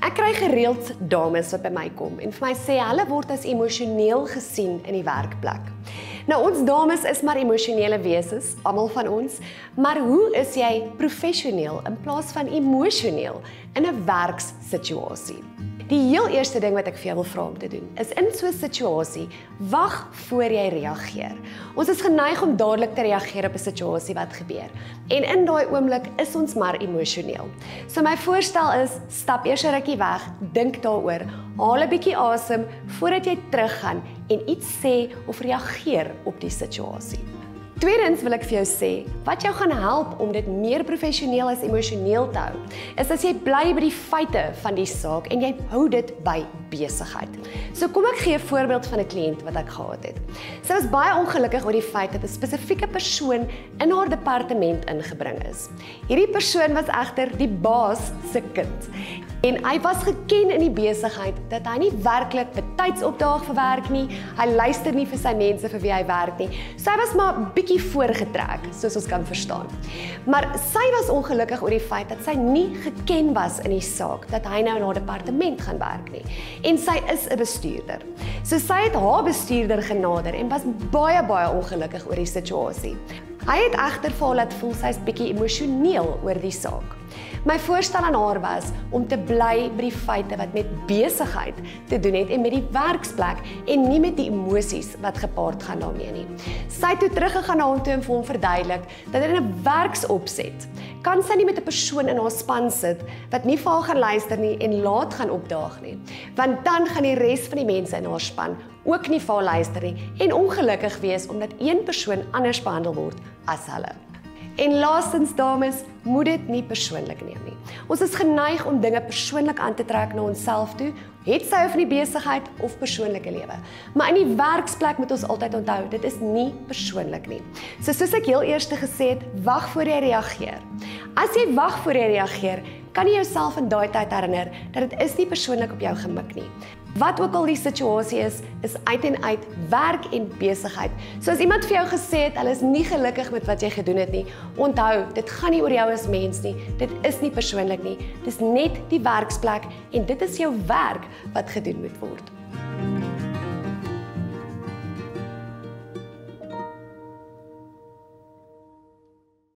Ek kry gereeld dames wat by my kom en vir my sê hulle word as emosioneel gesien in die werkplek. Nou ons dames is maar emosionele wesens, almal van ons, maar hoe is jy professioneel in plaas van emosioneel in 'n werkssituasie? Die heel eerste ding wat ek vir jou wil vra om te doen, is in so 'n situasie, wag voor jy reageer. Ons is geneig om dadelik te reageer op 'n situasie wat gebeur. En in daai oomblik is ons maar emosioneel. So my voorstel is, stap eers 'n rukkie weg, dink daaroor, haal 'n bietjie asem voordat jy teruggaan en iets sê of reageer op die situasie. Tweedens wil ek vir jou sê, wat jou gaan help om dit meer professioneel as emosioneel te hou, is as jy bly by die feite van die saak en jy hou dit by besigheid. So kom ek gee 'n voorbeeld van 'n kliënt wat ek gehad het. Sy was baie ongelukkig oor die feit dat 'n spesifieke persoon in haar departement ingebring is. Hierdie persoon was egter die baas se kind. En hy was geken in die besigheid dat hy nie werklik betyds opdaag vir werk nie. Hy luister nie vir sy mense vir wie hy werk nie. Sy was maar bietjie voorgetrek, soos ons kan verstaan. Maar sy was ongelukkig oor die feit dat sy nie geken was in die saak dat hy nou in haar departement gaan werk nie. En sy is 'n bestuurder. So sy het haar bestuurder genader en was baie baie ongelukkig oor die situasie. Hy het egter vir haar laat voel sy's bietjie emosioneel oor die saak. My voorstel aan haar was om te bly by die feite wat met besigheid te doen het en met die werksplek en nie met die emosies wat gepaard gaan daarmee nie. Sy het toe teruggegaan na hom toe en vir hom verduidelik dat in 'n werksopset kan sy nie met 'n persoon in haar span sit wat nie vir haar gaan luister nie en laat gaan opdaag nie. Want dan gaan die res van die mense in haar span ook nie vir haar luister nie en ongelukkig wees omdat een persoon anders behandel word as hulle. En laastens dames, moet dit nie persoonlik neem nie. Ons is geneig om dinge persoonlik aan te trek na onsself toe, het sy of in die besigheid of persoonlike lewe. Maar in die werksplek moet ons altyd onthou, dit is nie persoonlik nie. So soos ek heel eers gesê het, wag voor jy reageer. As jy wag voor jy reageer, kan jy jouself in daai tyd herinner dat dit is nie persoonlik op jou gemik nie. Wat ook al die situasie is, is uit en uit werk en besigheid. So as iemand vir jou gesê het hulle is nie gelukkig met wat jy gedoen het nie, onthou, dit gaan nie oor jou as mens nie. Dit is nie persoonlik nie. Dis net die werksplek en dit is jou werk wat gedoen moet word.